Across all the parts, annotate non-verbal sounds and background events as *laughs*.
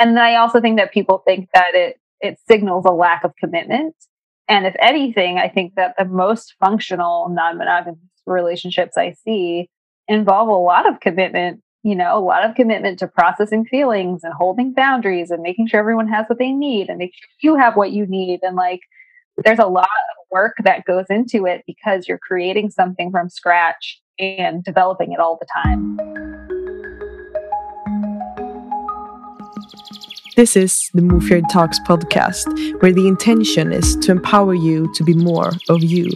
and then I also think that people think that it it signals a lack of commitment. And if anything, I think that the most functional non-monogamous relationships I see involve a lot of commitment, you know, a lot of commitment to processing feelings and holding boundaries and making sure everyone has what they need and make sure you have what you need. And like, there's a lot of work that goes into it because you're creating something from scratch and developing it all the time. This is the Move Your Talks podcast, where the intention is to empower you to be more of you.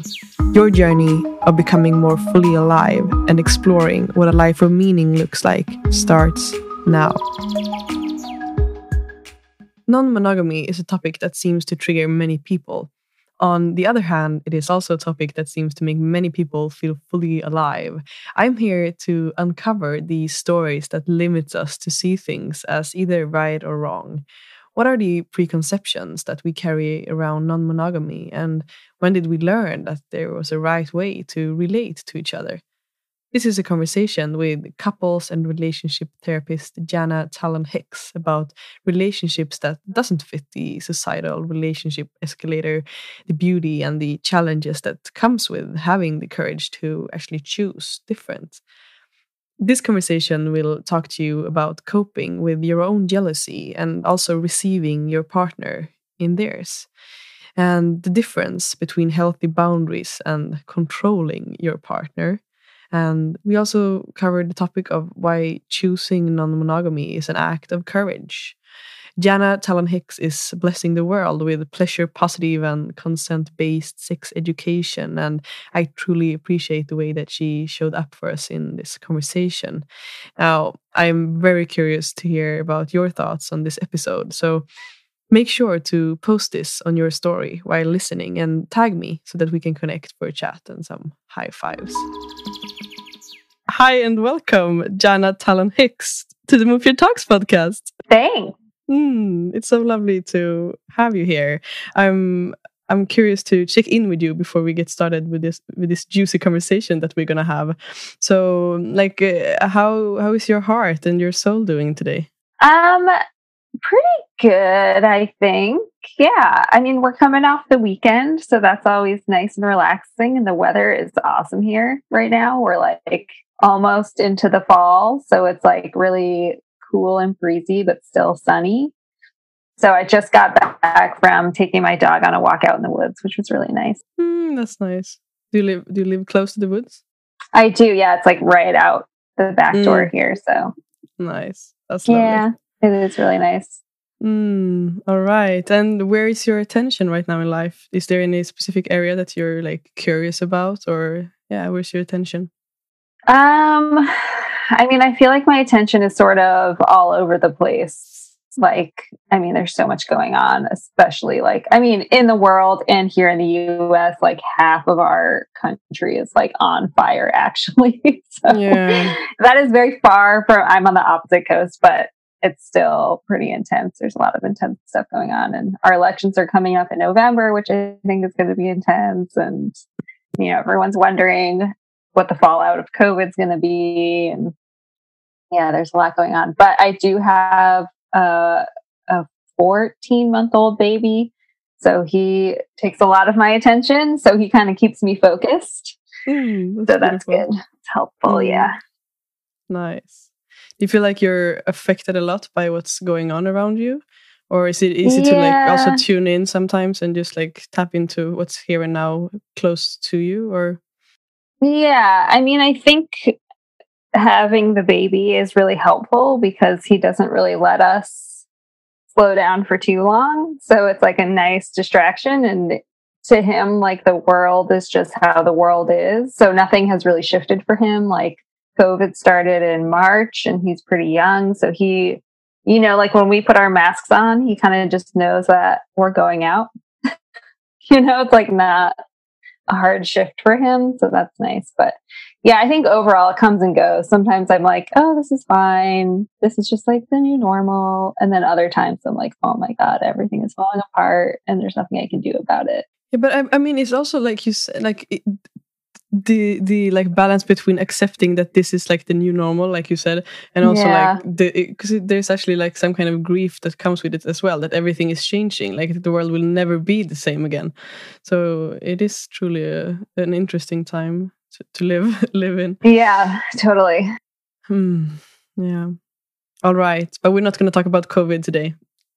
Your journey of becoming more fully alive and exploring what a life of meaning looks like starts now. Non monogamy is a topic that seems to trigger many people. On the other hand, it is also a topic that seems to make many people feel fully alive. I'm here to uncover these stories that limits us to see things as either right or wrong. What are the preconceptions that we carry around non monogamy, and when did we learn that there was a right way to relate to each other? This is a conversation with couples and relationship therapist Jana Talon Hicks about relationships that doesn't fit the societal relationship escalator, the beauty and the challenges that comes with having the courage to actually choose different. This conversation will talk to you about coping with your own jealousy and also receiving your partner in theirs and the difference between healthy boundaries and controlling your partner and we also covered the topic of why choosing non monogamy is an act of courage. Jana Talon Hicks is blessing the world with pleasure positive and consent based sex education. And I truly appreciate the way that she showed up for us in this conversation. Now, I'm very curious to hear about your thoughts on this episode. So make sure to post this on your story while listening and tag me so that we can connect for a chat and some high fives. Hi and welcome, Jana Talon Hicks, to the Move Your Talks podcast. Thanks. Mm, it's so lovely to have you here. I'm I'm curious to check in with you before we get started with this with this juicy conversation that we're gonna have. So, like, uh, how how is your heart and your soul doing today? Um, pretty good, I think. Yeah, I mean, we're coming off the weekend, so that's always nice and relaxing, and the weather is awesome here right now. We're like almost into the fall. So it's like really cool and breezy, but still sunny. So I just got back from taking my dog on a walk out in the woods, which was really nice. Mm, that's nice. Do you live do you live close to the woods? I do, yeah. It's like right out the back mm. door here. So nice. That's yeah, it is really nice. Mm, all right. And where is your attention right now in life? Is there any specific area that you're like curious about or yeah, where's your attention? Um, I mean, I feel like my attention is sort of all over the place. Like, I mean, there's so much going on, especially like, I mean, in the world and here in the US, like half of our country is like on fire, *laughs* actually. so yeah. that is very far from, I'm on the opposite coast, but it's still pretty intense. There's a lot of intense stuff going on. And our elections are coming up in November, which I think is going to be intense. And, you know, everyone's wondering what the fallout of COVID is going to be. And yeah, there's a lot going on. But I do have a, a 14 month old baby. So he takes a lot of my attention. So he kind of keeps me focused. Mm, that's so that's good. It's helpful. Mm. Yeah. Nice. Do you feel like you're affected a lot by what's going on around you? Or is it easy yeah. to like also tune in sometimes and just like tap into what's here and now close to you? Or yeah, I mean, I think having the baby is really helpful because he doesn't really let us slow down for too long. So it's like a nice distraction. And to him, like the world is just how the world is. So nothing has really shifted for him. Like COVID started in March and he's pretty young. So he, you know, like when we put our masks on, he kind of just knows that we're going out. *laughs* you know, it's like not a hard shift for him. So that's nice. But yeah, I think overall it comes and goes. Sometimes I'm like, oh, this is fine. This is just like the new normal. And then other times I'm like, oh my God, everything is falling apart and there's nothing I can do about it. Yeah, but I, I mean, it's also like you said, like it, the the like balance between accepting that this is like the new normal like you said and also Yeah. like the because there's actually like some kind of grief that comes with it as well that everything is changing like the world will never be the same again so it is truly a, an interesting time to, to live *laughs* live in Yeah, totally. hmm. yeah all right but we're not going to talk about covid today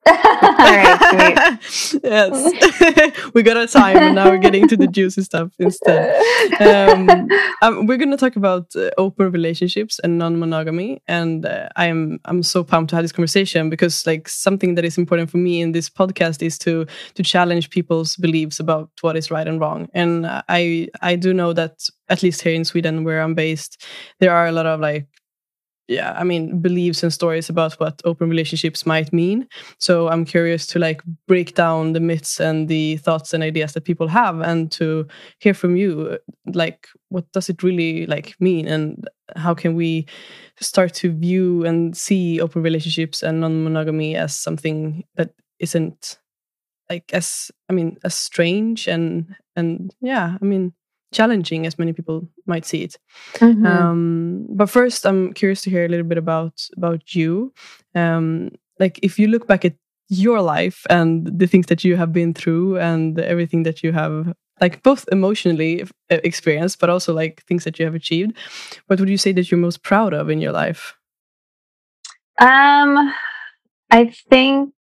right, *laughs* yes. *laughs* We got our time and now we're getting to the juicy stuff instead. Um, *laughs* um, we're going to talk about uh, open relationships and non-monogamy and uh, i'm i'm so pumped to have this conversation because like something that is important for me in this podcast is to to challenge people's beliefs about what is right and wrong. And i i do know that at least here in sweden where i'm based there are a lot of like yeah i mean beliefs and stories about what open relationships might mean. So i'm curious to like break down the myths and the thoughts and ideas that people have and to hear from you like what does it really like mean? And how can we start to view and see open relationships and non-monogamy as something that isn't like as i mean as strange and and yeah i mean challenging as many people might see it Mhm. um, but first, I'm curious to hear a little bit about about you. Um, like, if you look back at your life and the things that you have been through and everything that you have, like, both emotionally experienced, but also like things that you have achieved, what would you say that you're most proud of in your life? Um, I think,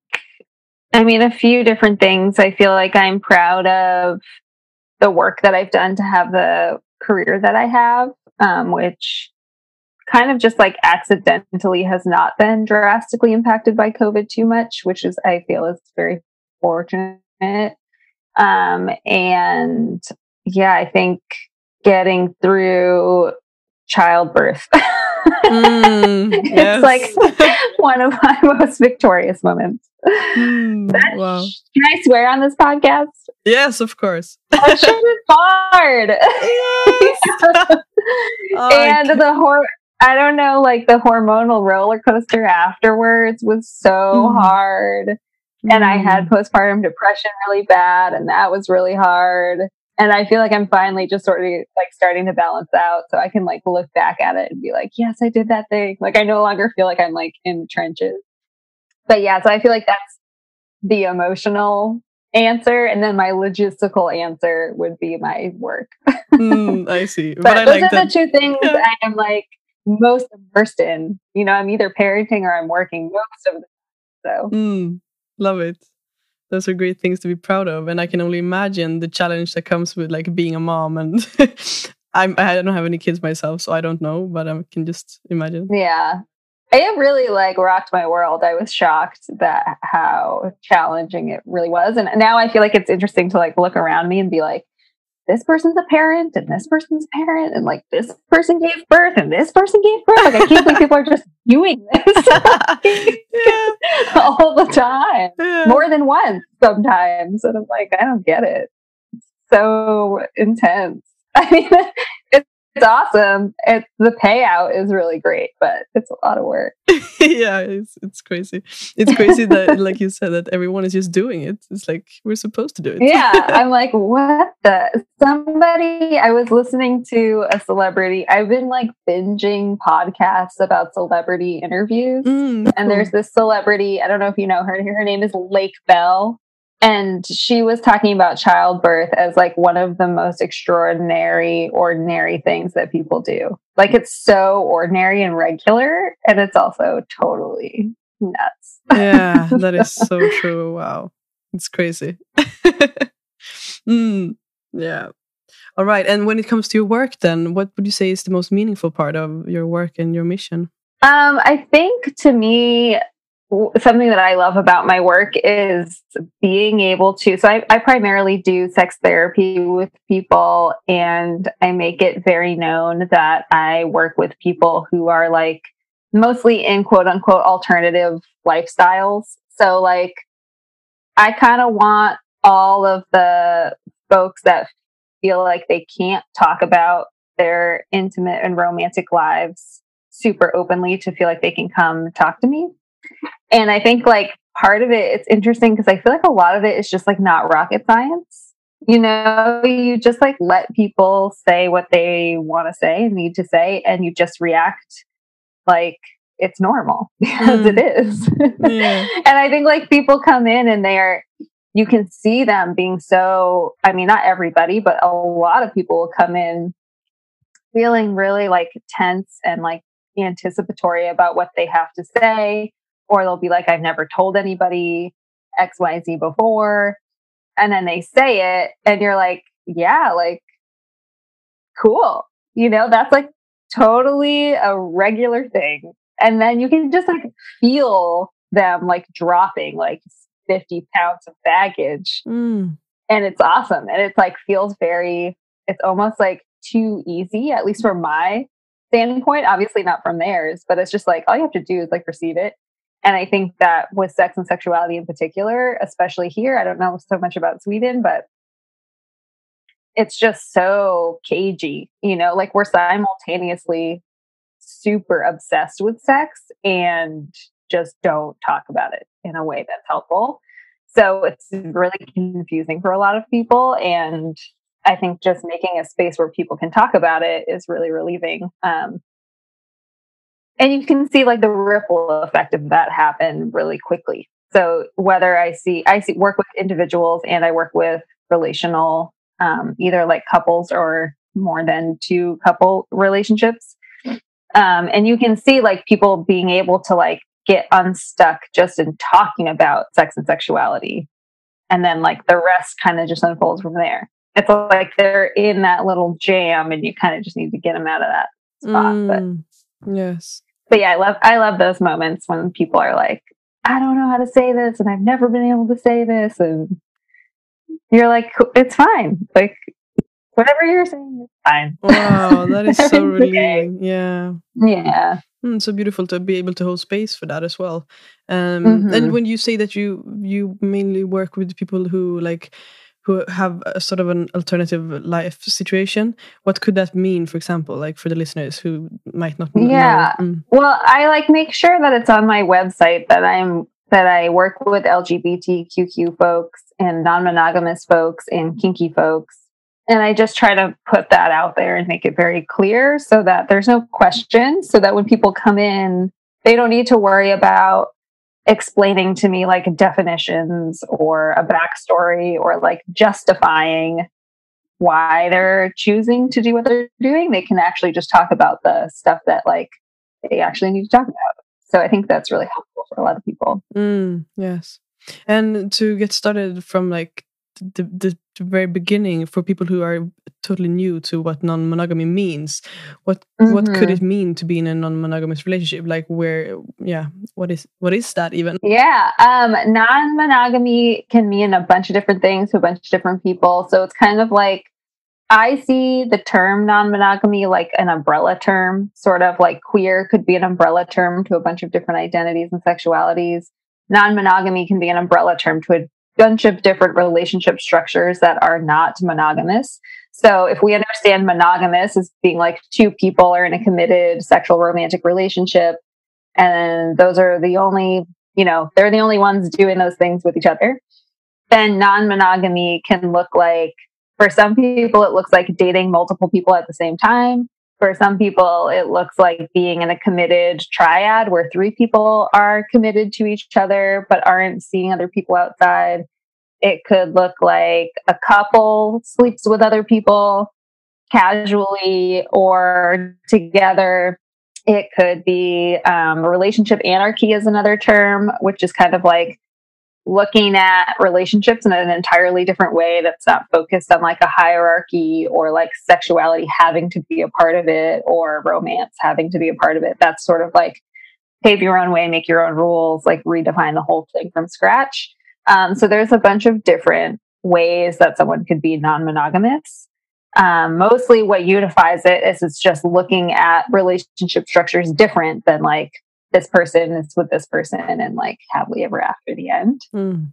I mean, a few different things. I feel like I'm proud of the work that I've done to have the career that I have, um, which kind of just like accidentally has not been drastically impacted by COVID too much, which is, I feel, is very fortunate. Um, and yeah, I think getting through childbirth. *laughs* Mm, *laughs* it's yes. like *laughs* one of my most victorious moments. Mm, wow. Can I swear on this podcast? Yes, of course. That shit is hard. Yes. *laughs* Oh, and the hor I don't know, like the hormonal roller coaster afterwards was so Mm. hard. And I had postpartum depression really bad, and that was really hard. And I feel like I'm finally just sort of like starting to balance out so I can like look back at it and be like, yes, I did that thing. Like I no longer feel like I'm like in the trenches. But yeah, so I feel like that's the emotional answer. And then my logistical answer would be my work. Mm, *laughs* I see. But, But, I those like are that. the two things Yeah. I am like most immersed in. You know, I'm either parenting or I'm working most of the time. So Mm, love it. Those are great things to be proud of, and I can only imagine the challenge that comes with like being a mom. And *laughs* I'm I don't have any kids myself, so I don't know, but I can just imagine. yeah. It really like rocked my world. I was shocked that how challenging it really was. And now I feel like it's interesting to like look around me and be like, this person's a parent and this person's a parent and like this person gave birth and this person gave birth. Like I can't believe people are just *laughs* doing this *laughs* all the time. yeah. more than once sometimes. And I'm like, I don't get it. It's so intense. *laughs* I mean, it's, it's awesome. It's the payout is really great, but it's a lot of work. *laughs* yeah, it's it's crazy. It's crazy that, *laughs* like you said, that everyone is just doing it. It's like we're supposed to do it. Yeah, *laughs* I'm like, what the? Somebody, I was listening to a celebrity. I've been like binging podcasts about celebrity interviews. Mm, and there's this celebrity i don't know if you know her her name is lake bell and she was talking about childbirth as like one of the most extraordinary ordinary things that people do like it's so ordinary and regular and it's also totally nuts yeah, *laughs* that is so true. Wow, it's crazy. *laughs* mm, yeah. All right. And when it comes to your work, then what would you say is the most meaningful part of your work and your mission? Um, I think to me, something that I love about my work is being able to. So I, I primarily do sex therapy with people, and I make it very known that I work with people who are like mostly in quote unquote alternative lifestyles. So, like, I kind of want all of the folks that feel like they can't talk about their intimate and romantic lives super openly to feel like they can come talk to me. And I think like part of it, it's interesting because I feel like a lot of it is just like not rocket science. you know, you just like let people say what they want to say and need to say, and you just react like it's normal *laughs* because mm. it is. *laughs* And I think like people come in and they're, you can see them being so, I mean, not everybody, but a lot of people will come in feeling really like tense and like anticipatory about what they have to say. Or they'll be like, I've never told anybody XYZ before. And then they say it, and you're like, yeah, like, cool. You know, that's like totally a regular thing and then you can just like feel them like dropping like 50 pounds of baggage mm. and it's awesome and it's like feels very it's almost like too easy at least from my standpoint obviously not from theirs but it's just like all you have to do is like receive it and i think that with sex and sexuality in particular especially here i don't know so much about sweden but it's just so cagey you know like we're simultaneously super obsessed with sex and just don't talk about it in a way that's helpful. So it's really confusing for a lot of people. And I think just making a space where people can talk about it is really relieving. Um, and you can see like the ripple effect of that happen really quickly. So whether I see, I see work with individuals and I work with relational, um, either like couples or more than two couple relationships. Um, and you can see like people being able to like get unstuck just in talking about sex and sexuality. And then like the rest kind of just unfolds from there. It's like they're in that little jam and you kind of just need to get them out of that spot. Mm, but yes. But yeah, I love I love those moments when people are like, I don't know how to say this and I've never been able to say this and you're like, it's fine. Like whatever you're saying is fine. Wow, that is *laughs* so relieving. Okay. Yeah. Yeah. Mm, so beautiful to be able to hold space for that as well. Um, mm-hmm. And when you say that you you mainly work with people who like who have a sort of an alternative life situation, what could that mean? For example, like for the listeners who might not. Yeah. Mm. Well, I like make sure that it's on my website that I'm that I work with LGBTQ folks and non-monogamous folks and kinky folks and I just try to put that out there and make it very clear so that there's no question, so that when people come in, they don't need to worry about explaining to me like definitions or a backstory or like justifying why they're choosing to do what they're doing. They can actually just talk about the stuff that like they actually need to talk about. So I think that's really helpful for a lot of people. Mm, yes. And to get started from like the, the, the, very beginning for people who are totally new to what non-monogamy means what mm -hmm. what could it mm-hmm. mean to be in a non-monogamous relationship like where yeah what is what is that even yeah um non-monogamy can mean a bunch of different things to a bunch of different people so it's kind of like I see the term non monogamy like an umbrella term, sort of like queer could be an umbrella term to a bunch of different identities and sexualities. Non monogamy can be an umbrella term to a bunch of different relationship structures that are not monogamous. So if we understand monogamous as being like two people are in a committed sexual romantic relationship and those are the only, you know, they're the only ones doing those things with each other, then non-monogamy can look like for some people it looks like dating multiple people at the same time. For some people, it looks like being in a committed triad where three people are committed to each other but aren't seeing other people outside. It could look like a couple sleeps with other people casually or together. It could be um, relationship anarchy, is another term, which is kind of like looking at relationships in an entirely different way that's not focused on like a hierarchy or like sexuality having to be a part of it or romance having to be a part of it. That's sort of like pave your own way, make your own rules, like redefine the whole thing from scratch. Um, so there's a bunch of different ways that someone could be non monogamous. Um, mostly what unifies it is it's just looking at relationship structures different than like this person is with this person and like happily ever after the end. Mm.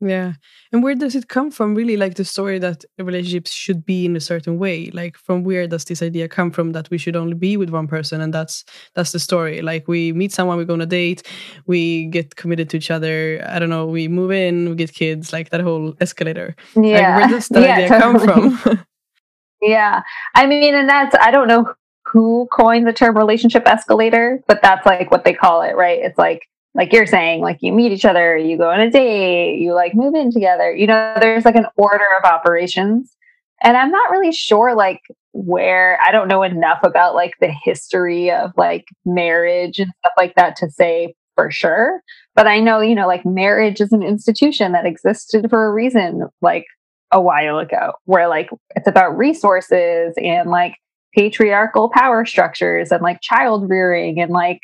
Yeah. And where does it come from, really? Like the story that relationships should be in a certain way? Like from where does this idea come from that we should only be with one person and that's that's the story? Like we meet someone, we go on a date, we get committed to each other, I don't know, we move in, we get kids, like that whole escalator. Yeah. Like where does *laughs* that yeah, idea totally. come from? *laughs* yeah. I mean, and that's I don't know who coined the term relationship escalator, but that's like what they call it, right? It's like like you're saying, like you meet each other, you go on a date, you like move in together. You know, there's like an order of operations. And I'm not really sure like where I don't know enough about like the history of like marriage and stuff like that to say for sure. But I know, you know, like marriage is an institution that existed for a reason like a while ago, where like it's about resources and like patriarchal power structures and like child rearing and like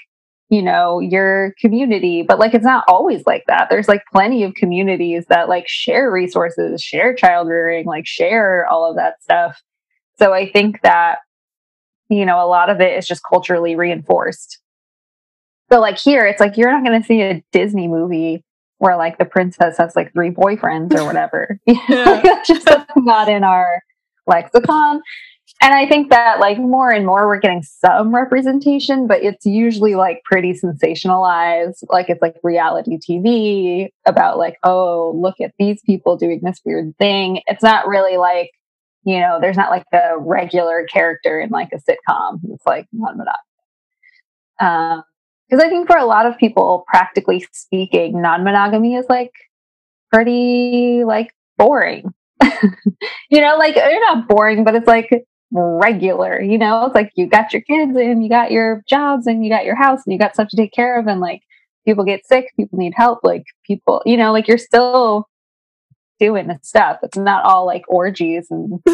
you know your community. But like it's not always like that. There's like plenty of communities that like share resources share child rearing like share all of that stuff. So i think that you know a lot of it is just culturally reinforced. So like here it's like you're not going to see a disney movie where like the princess has like three boyfriends or *laughs* whatever. *laughs* Yeah. just not in our lexicon and I think that like more and more we're getting some representation, but it's usually like pretty sensationalized. Like it's like reality TV about like, oh, look at these people doing this weird thing. It's not really like, you know, there's not like a regular character in like a sitcom It's like non monogamy. Because I think for a lot of people, practically speaking, non monogamy is like pretty like boring. *laughs* you know, like you're not boring, but it's like regular, you know, it's like you got your kids and you got your jobs and you got your house and you got stuff to take care of and like people get sick, people need help, like people, you know, like you're still doing the stuff. It's not all like orgies and *laughs* *laughs*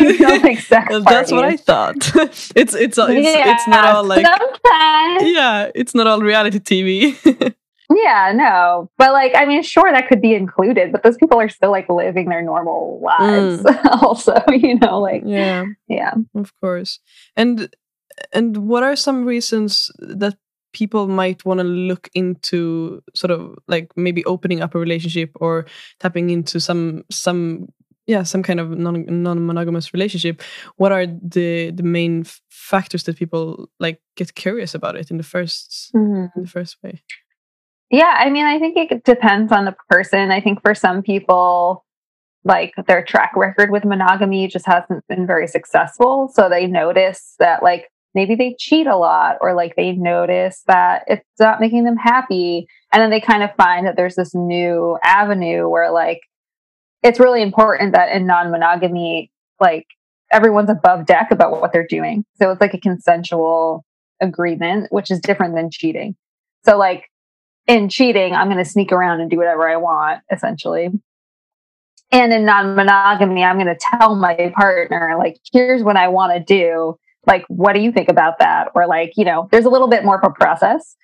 you know, like sex That's what I thought. *laughs* it's it's it's, yeah, it's not all like sometimes. yeah, it's not all reality TV. Yeah, no. But like, I mean, sure, that could be included, but those people are still like living their normal lives mm. *laughs* also, you know, like Yeah. Yeah. Of course. And and what are some reasons that people might want to look into sort of like maybe opening up a relationship or tapping into some some yeah some kind of non non-monogamous relationship what are the the main factors that people like get curious about it in the 1st mm-hmm. in the first way yeah, I mean, I think it depends on the person. I think for some people, like their track record with monogamy just hasn't been very successful. So they notice that, like, maybe they cheat a lot, or like they notice that it's not making them happy. And then they kind of find that there's this new avenue where, like, it's really important that in non monogamy, like, everyone's above deck about what they're doing. So it's like a consensual agreement, which is different than cheating. So, like, in cheating, I'm going to sneak around and do whatever I want, essentially. And in non monogamy, I'm going to tell my partner, like, here's what I want to do. Like, what do you think about that? Or, like, you know, there's a little bit more of a process.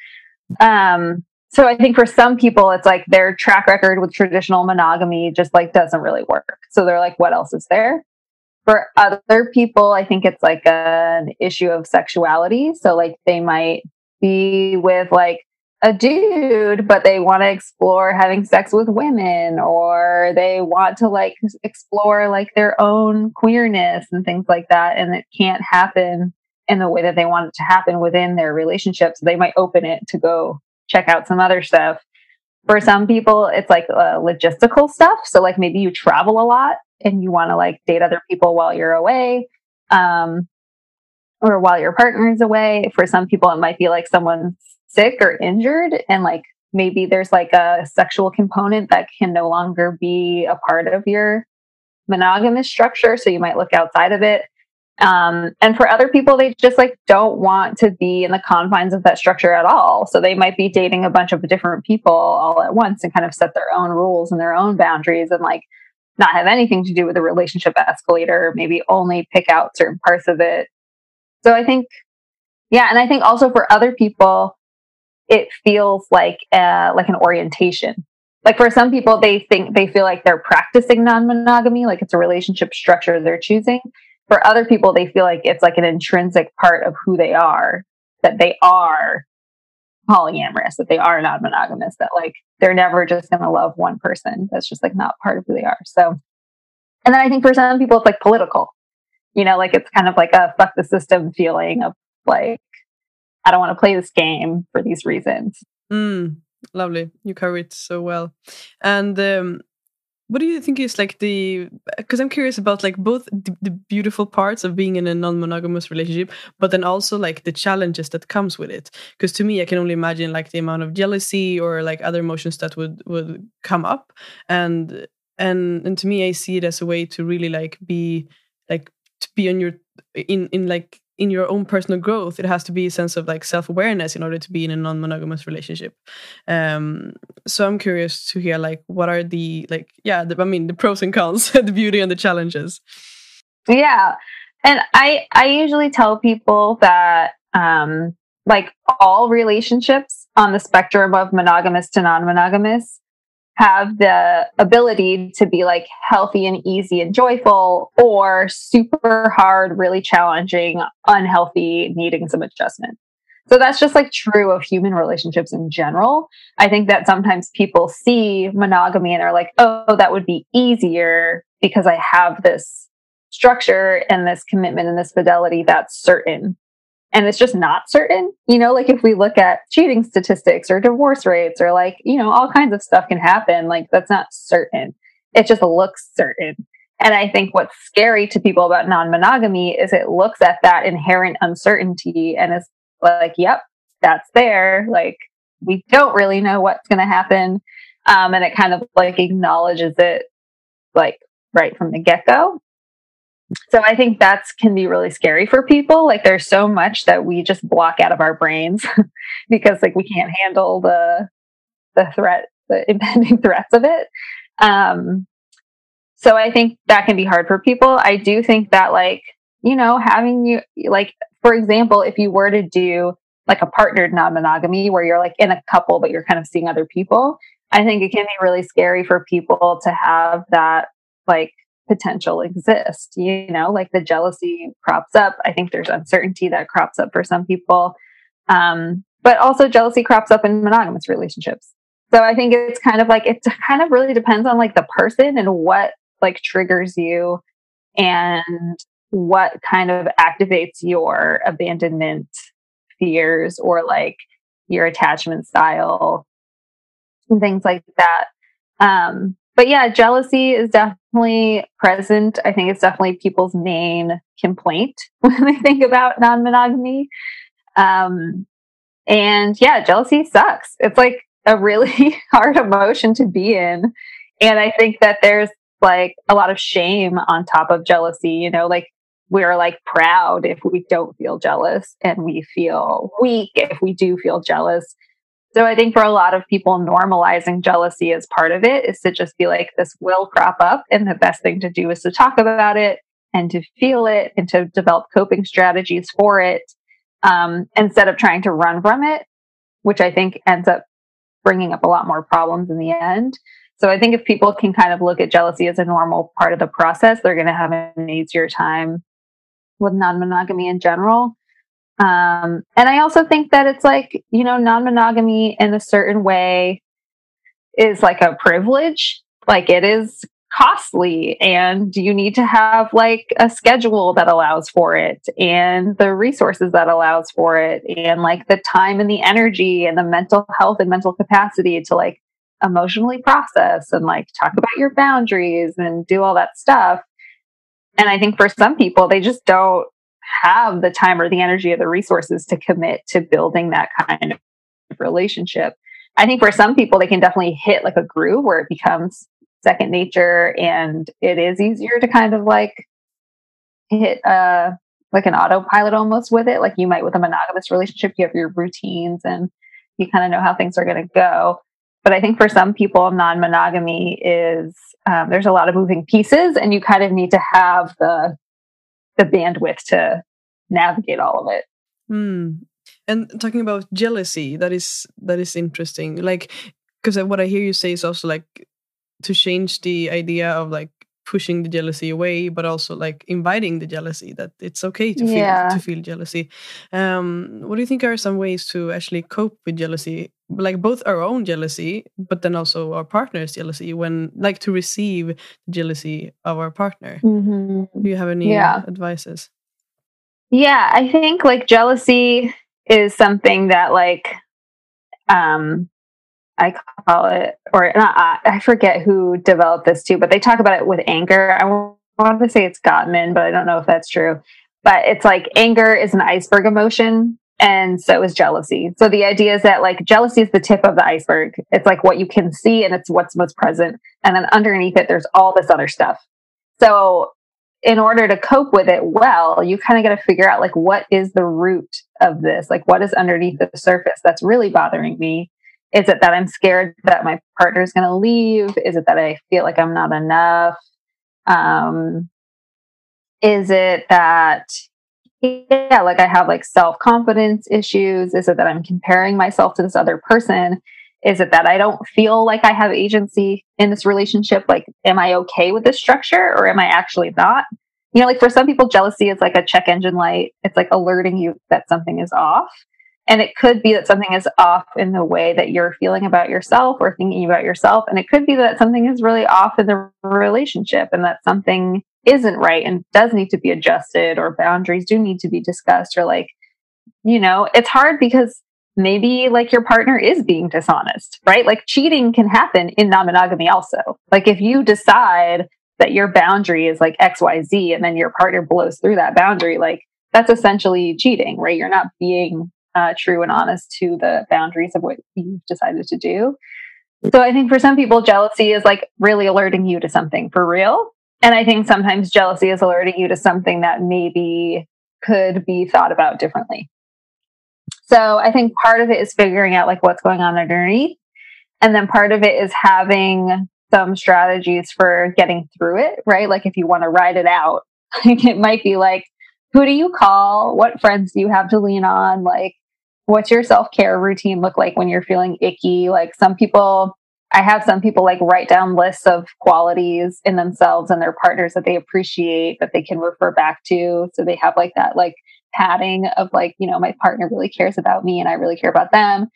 Um, so I think for some people, it's like their track record with traditional monogamy just like doesn't really work. So they're like, what else is there? For other people, I think it's like an issue of sexuality. So, like, they might be with like a dude, but they want to explore having sex with women or they want to like explore like their own queerness and things like that. And it can't happen in the way that they want it to happen within their relationship. So they might open it to go check out some other stuff. For some people, it's like uh, logistical stuff. So, like, maybe you travel a lot and you want to like date other people while you're away. Um, or while your partner is away. For some people, it might be like someone's sick or injured and like maybe there's like a sexual component that can no longer be a part of your monogamous structure so you might look outside of it. Um, and for other people they just like don't want to be in the confines of that structure at all. So they might be dating a bunch of different people all at once and kind of set their own rules and their own boundaries and like not have anything to do with the relationship escalator maybe only pick out certain parts of it. So i think yeah and i think also for other people it feels like uh, like an orientation. Like for some people, they think they feel like they're practicing non-monogamy, like it's a relationship structure they're choosing. For other people, they feel like it's like an intrinsic part of who they are, that they are polyamorous, that they are non monogamous, that like they're never just going to love one person. That's just like not part of who they are. So, and then I think for some people, it's like political, you know, like it's kind of like a fuck the system feeling of like, I don't want to play this game for these reasons. Mm, lovely. You cover it so well. And um, what do you think is like the because i'm curious about like both the, the, beautiful parts of being in a non-monogamous relationship but then also like the challenges that comes with it because to me i can only imagine like the amount of jealousy or like other emotions that would would come up and and and to me i see it as a way to really like be like to be on your in in like in your own personal growth it has to be a sense of like self-awareness in order to be in a non-monogamous relationship. Um so i'm curious to hear like what are the like yeah the, i mean the pros and cons *laughs* the beauty and the challenges. Yeah and i i usually tell people that um like all relationships on the spectrum of monogamous to non-monogamous have the ability to be like healthy and easy and joyful or super hard, really challenging, unhealthy, needing some adjustment. So that's just like true of human relationships in general. I think that sometimes people see monogamy and are like, oh, that would be easier because I have this structure and this commitment and this fidelity that's certain and it's just not certain. You know, like if we look at cheating statistics or divorce rates or like, you know, all kinds of stuff can happen. Like that's not certain. It just looks certain. And I think what's scary to people about non monogamy is it looks at that inherent uncertainty and is like, yep, that's there. Like we don't really know what's going to happen. Um, and it kind of like acknowledges it like right from the get go so I think that's can be really scary for people. Like there's so much that we just block out of our brains *laughs* because like we can't handle the the threat, the *laughs* impending threats of it. Um, so I think that can be hard for people. I do think that like, you know, having you like for example, if you were to do like a partnered non-monogamy where you're like in a couple but you're kind of seeing other people, I think it can be really scary for people to have that like potential exist. You know, like the jealousy crops up. I think there's uncertainty that crops up for some people. Um, but also jealousy crops up in monogamous relationships. So I think it's kind of like it kind of really depends on like the person and what like triggers you and what kind of activates your abandonment fears or like your attachment style and things like that. Um, but yeah, jealousy is definitely present. I think it's definitely people's main complaint *laughs* when they think about non monogamy. Um, and yeah, jealousy sucks. It's like a really *laughs* hard emotion to be in. And I think that there's like a lot of shame on top of jealousy, you know, like we're like proud if we don't feel jealous and we feel weak if we do feel jealous. So I think for a lot of people, normalizing jealousy as part of it is to just be like, this will crop up. And the best thing to do is to talk about it and to feel it and to develop coping strategies for it um, instead of trying to run from it, which I think ends up bringing up a lot more problems in the end. So I think if people can kind of look at jealousy as a normal part of the process, they're going to have an easier time with non monogamy in general. Um, and I also think that it's like, you know, non monogamy in a certain way is like a privilege. Like it is costly and you need to have like a schedule that allows for it and the resources that allows for it and like the time and the energy and the mental health and mental capacity to like emotionally process and like talk about your boundaries and do all that stuff. And I think for some people, they just don't have the time or the energy or the resources to commit to building that kind of relationship. I think for some people, they can definitely hit like a groove where it becomes second nature and it is easier to kind of like hit uh like an autopilot almost with it. Like you might with a monogamous relationship, you have your routines and you kind of know how things are going to go. But I think for some people, non monogamy is um, there's a lot of moving pieces, and you kind of need to have the the bandwidth to navigate all of it. Mm. And talking about jealousy, that is that is interesting. Like, because what I hear you say is also like to change the idea of like pushing the jealousy away but also like inviting the jealousy that it's okay to feel Yeah. to feel jealousy um what do you think are some ways to actually cope with jealousy like both our own jealousy but then also our partner's jealousy when like to receive jealousy of our partner Mhm. do you have any Yeah. advices Yeah, I think like jealousy is something that like um I call it or not I, I forget who developed this too, but they talk about it with anger. I want to say it's Gottman, but I don't know if that's true. But it's like anger is an iceberg emotion and so is jealousy. So the idea is that like jealousy is the tip of the iceberg. It's like what you can see and it's what's most present and then underneath it there's all this other stuff. So in order to cope with it well, you kind of got to figure out like what is the root of this? Like what is underneath the surface that's really bothering me? Is it that I'm scared that my partner is going to leave? Is it that I feel like I'm not enough? Um, is it that yeah, like I have like self confidence issues? Is it that I'm comparing myself to this other person? Is it that I don't feel like I have agency in this relationship? Like, am I okay with this structure or am I actually not? You know, like for some people, jealousy is like a check engine light. It's like alerting you that something is off. And it could be that something is off in the way that you're feeling about yourself or thinking about yourself. And it could be that something is really off in the relationship and that something isn't right and does need to be adjusted or boundaries do need to be discussed or like, you know, it's hard because maybe like your partner is being dishonest, right? Like cheating can happen in non monogamy also. Like if you decide that your boundary is like XYZ and then your partner blows through that boundary, like that's essentially cheating, right? You're not being uh, true and honest to the boundaries of what you've decided to do. So I think for some people, jealousy is like really alerting you to something for real. And I think sometimes jealousy is alerting you to something that maybe could be thought about differently. So I think part of it is figuring out like what's going on underneath. And then part of it is having some strategies for getting through it, right? Like if you want to ride it out, *laughs* like it might be like, who do you call? What friends do you have to lean on? Like, what's your self care routine look like when you're feeling icky? Like, some people, I have some people like write down lists of qualities in themselves and their partners that they appreciate that they can refer back to. So they have like that, like, padding of like, you know, my partner really cares about me and I really care about them.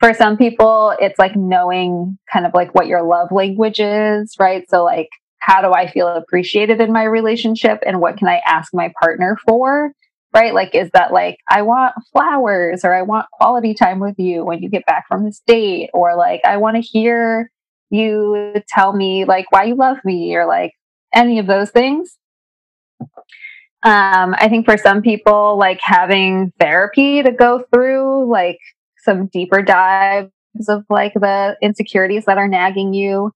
For some people, it's like knowing kind of like what your love language is, right? So, like, how do I feel appreciated in my relationship and what can I ask my partner for? Right? Like, is that like, I want flowers or I want quality time with you when you get back from this date? Or like, I want to hear you tell me like why you love me or like any of those things. Um, I think for some people, like having therapy to go through, like some deeper dives of like the insecurities that are nagging you,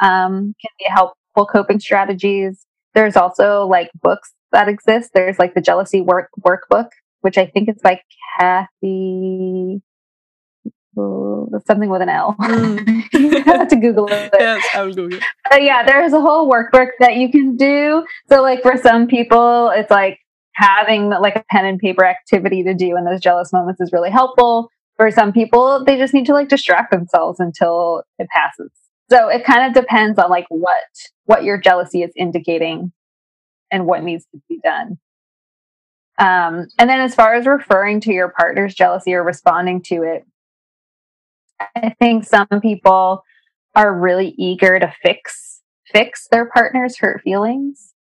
um, can be helpful coping strategies. There's also like books that exist. There's like the jealousy work workbook, which I think is by Kathy. Ooh, something with an L. *laughs* Mm. you have to Google it. *laughs* yes, I will Google. But yeah, there's a whole workbook that you can do. So like for some people, it's like having like a pen and paper activity to do in those jealous moments is really helpful. For some people, they just need to like distract themselves until it passes. So it kind of depends on like what what your jealousy is indicating and what needs to be done. Um, and then as far as referring to your partner's jealousy or responding to it, I think some people are really eager to fix fix their partner's hurt feelings.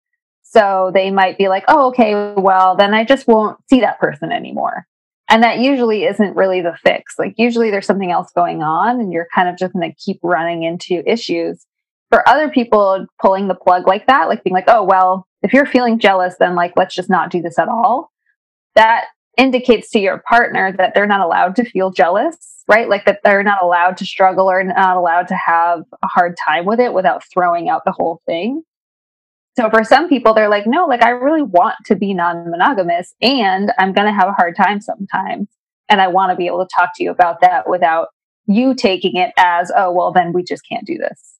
So they might be like, "Oh, okay, well, then I just won't see that person anymore." And that usually isn't really the fix. Like usually there's something else going on and you're kind of just going to keep running into issues. For other people pulling the plug like that, like being like, "Oh, well, if you're feeling jealous, then like let's just not do this at all." That indicates to your partner that they're not allowed to feel jealous, right? Like that they're not allowed to struggle or not allowed to have a hard time with it without throwing out the whole thing. So for some people, they're like, no, like I really want to be non monogamous and I'm going to have a hard time sometimes. And I want to be able to talk to you about that without you taking it as, oh, well, then we just can't do this.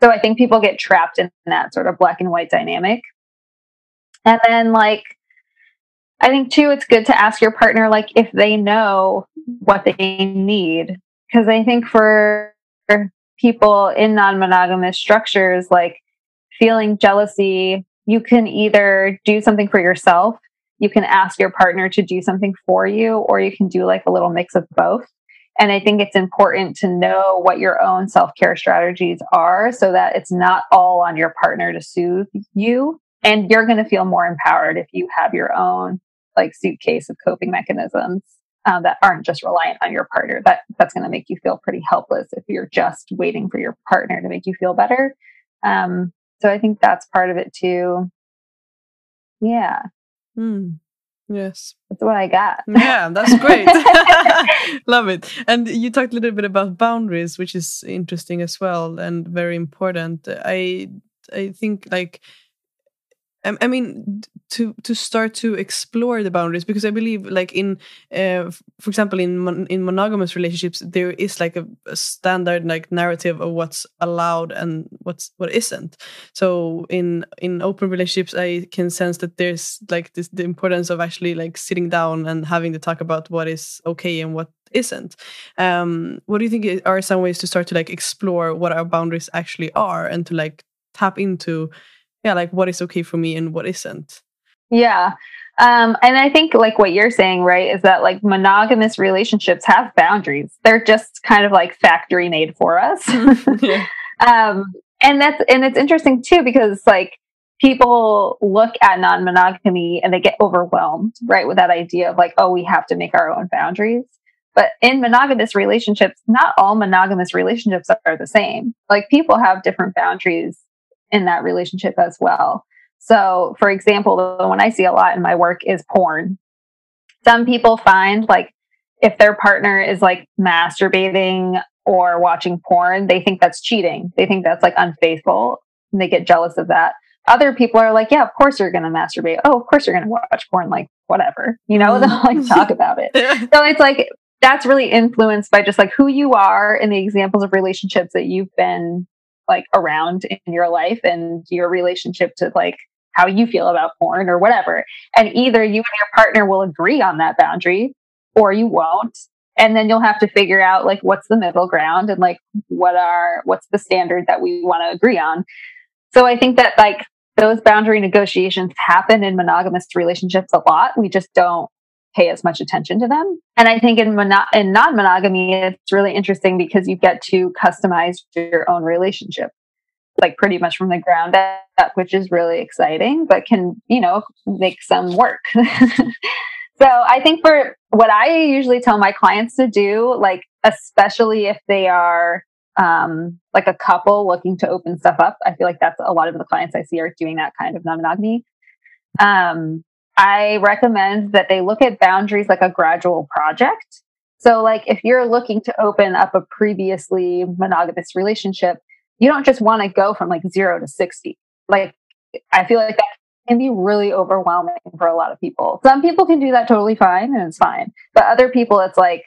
So I think people get trapped in that sort of black and white dynamic. And then, like, I think too, it's good to ask your partner, like, if they know what they need. Because I think for people in non monogamous structures, like, feeling jealousy, you can either do something for yourself, you can ask your partner to do something for you, or you can do like a little mix of both. And I think it's important to know what your own self care strategies are so that it's not all on your partner to soothe you. And you're going to feel more empowered if you have your own like suitcase of coping mechanisms uh, that aren't just reliant on your partner. That that's going to make you feel pretty helpless if you're just waiting for your partner to make you feel better. Um, so I think that's part of it too. Yeah. Mm. Yes. That's what I got. Yeah, that's great. *laughs* *laughs* Love it. And you talked a little bit about boundaries, which is interesting as well and very important. I I think like I mean, to to start to explore the boundaries because I believe, like in, uh, for example, in mon in monogamous relationships, there is like a, a, standard like narrative of what's allowed and what's what isn't. So in in open relationships, I can sense that there's like this the importance of actually like sitting down and having to talk about what is okay and what isn't. Um, what do you think are some ways to start to like explore what our boundaries actually are and to like tap into yeah like what is okay for me and what isn't. Yeah um, and i think like what you're saying right is that like monogamous relationships have boundaries. They're just kind of like factory made for us. *laughs* *laughs* Yeah. um, and that's and it's interesting too because like people look at non-monogamy and they get overwhelmed right with that idea of like oh we have to make our own boundaries. But in monogamous relationships not all monogamous relationships are the same. Like people have different boundaries in that relationship as well. So, for example, the one I see a lot in my work is porn. Some people find like if their partner is like masturbating or watching porn, they think that's cheating. They think that's like unfaithful and they get jealous of that. Other people are like, yeah, of course you're going to masturbate. Oh, of course you're going to watch porn. Like, whatever, you know, mm. *laughs* they'll like talk about it. *laughs* so it's like, that's really influenced by just like who you are and the examples of relationships that you've been like around in your life and your relationship to like how you feel about porn or whatever. And either you and your partner will agree on that boundary or you won't. And then you'll have to figure out like what's the middle ground and like what are what's the standard that we want to agree on. So I think that like those boundary negotiations happen in monogamous relationships a lot. We just don't pay as much attention to them. And I think in, mono- in non monogamy, it's really interesting because you get to customize your own relationship, like pretty much from the ground up, which is really exciting, but can, you know, make some work. *laughs* so I think for what I usually tell my clients to do, like, especially if they are um, like a couple looking to open stuff up, I feel like that's a lot of the clients I see are doing that kind of non monogamy. Um, I recommend that they look at boundaries like a gradual project. So, like, if you're looking to open up a previously monogamous relationship, you don't just want to go from like zero to 60. Like, I feel like that can be really overwhelming for a lot of people. Some people can do that totally fine and it's fine. But other people, it's like,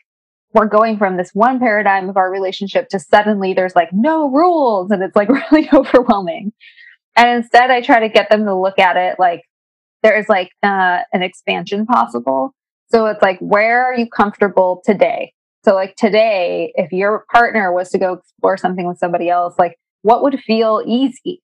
we're going from this one paradigm of our relationship to suddenly there's like no rules and it's like *laughs* really overwhelming. And instead, I try to get them to look at it like, there's like uh, an expansion possible. So it's like, where are you comfortable today? So, like today, if your partner was to go explore something with somebody else, like what would feel easy?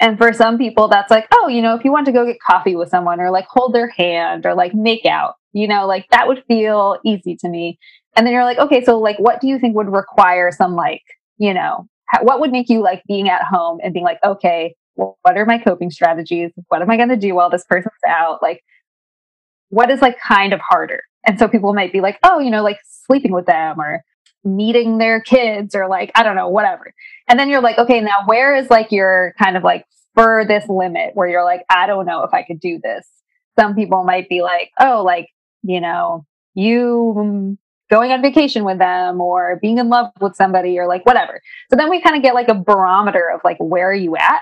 And for some people, that's like, oh, you know, if you want to go get coffee with someone or like hold their hand or like make out, you know, like that would feel easy to me. And then you're like, okay, so like, what do you think would require some like, you know, what would make you like being at home and being like, okay, what are my coping strategies? What am I going to do while this person's out? Like, what is like kind of harder? And so people might be like, oh, you know, like sleeping with them or meeting their kids or like, I don't know, whatever. And then you're like, okay, now where is like your kind of like furthest limit where you're like, I don't know if I could do this. Some people might be like, oh, like, you know, you mm, going on vacation with them or being in love with somebody or like whatever. So then we kind of get like a barometer of like, where are you at?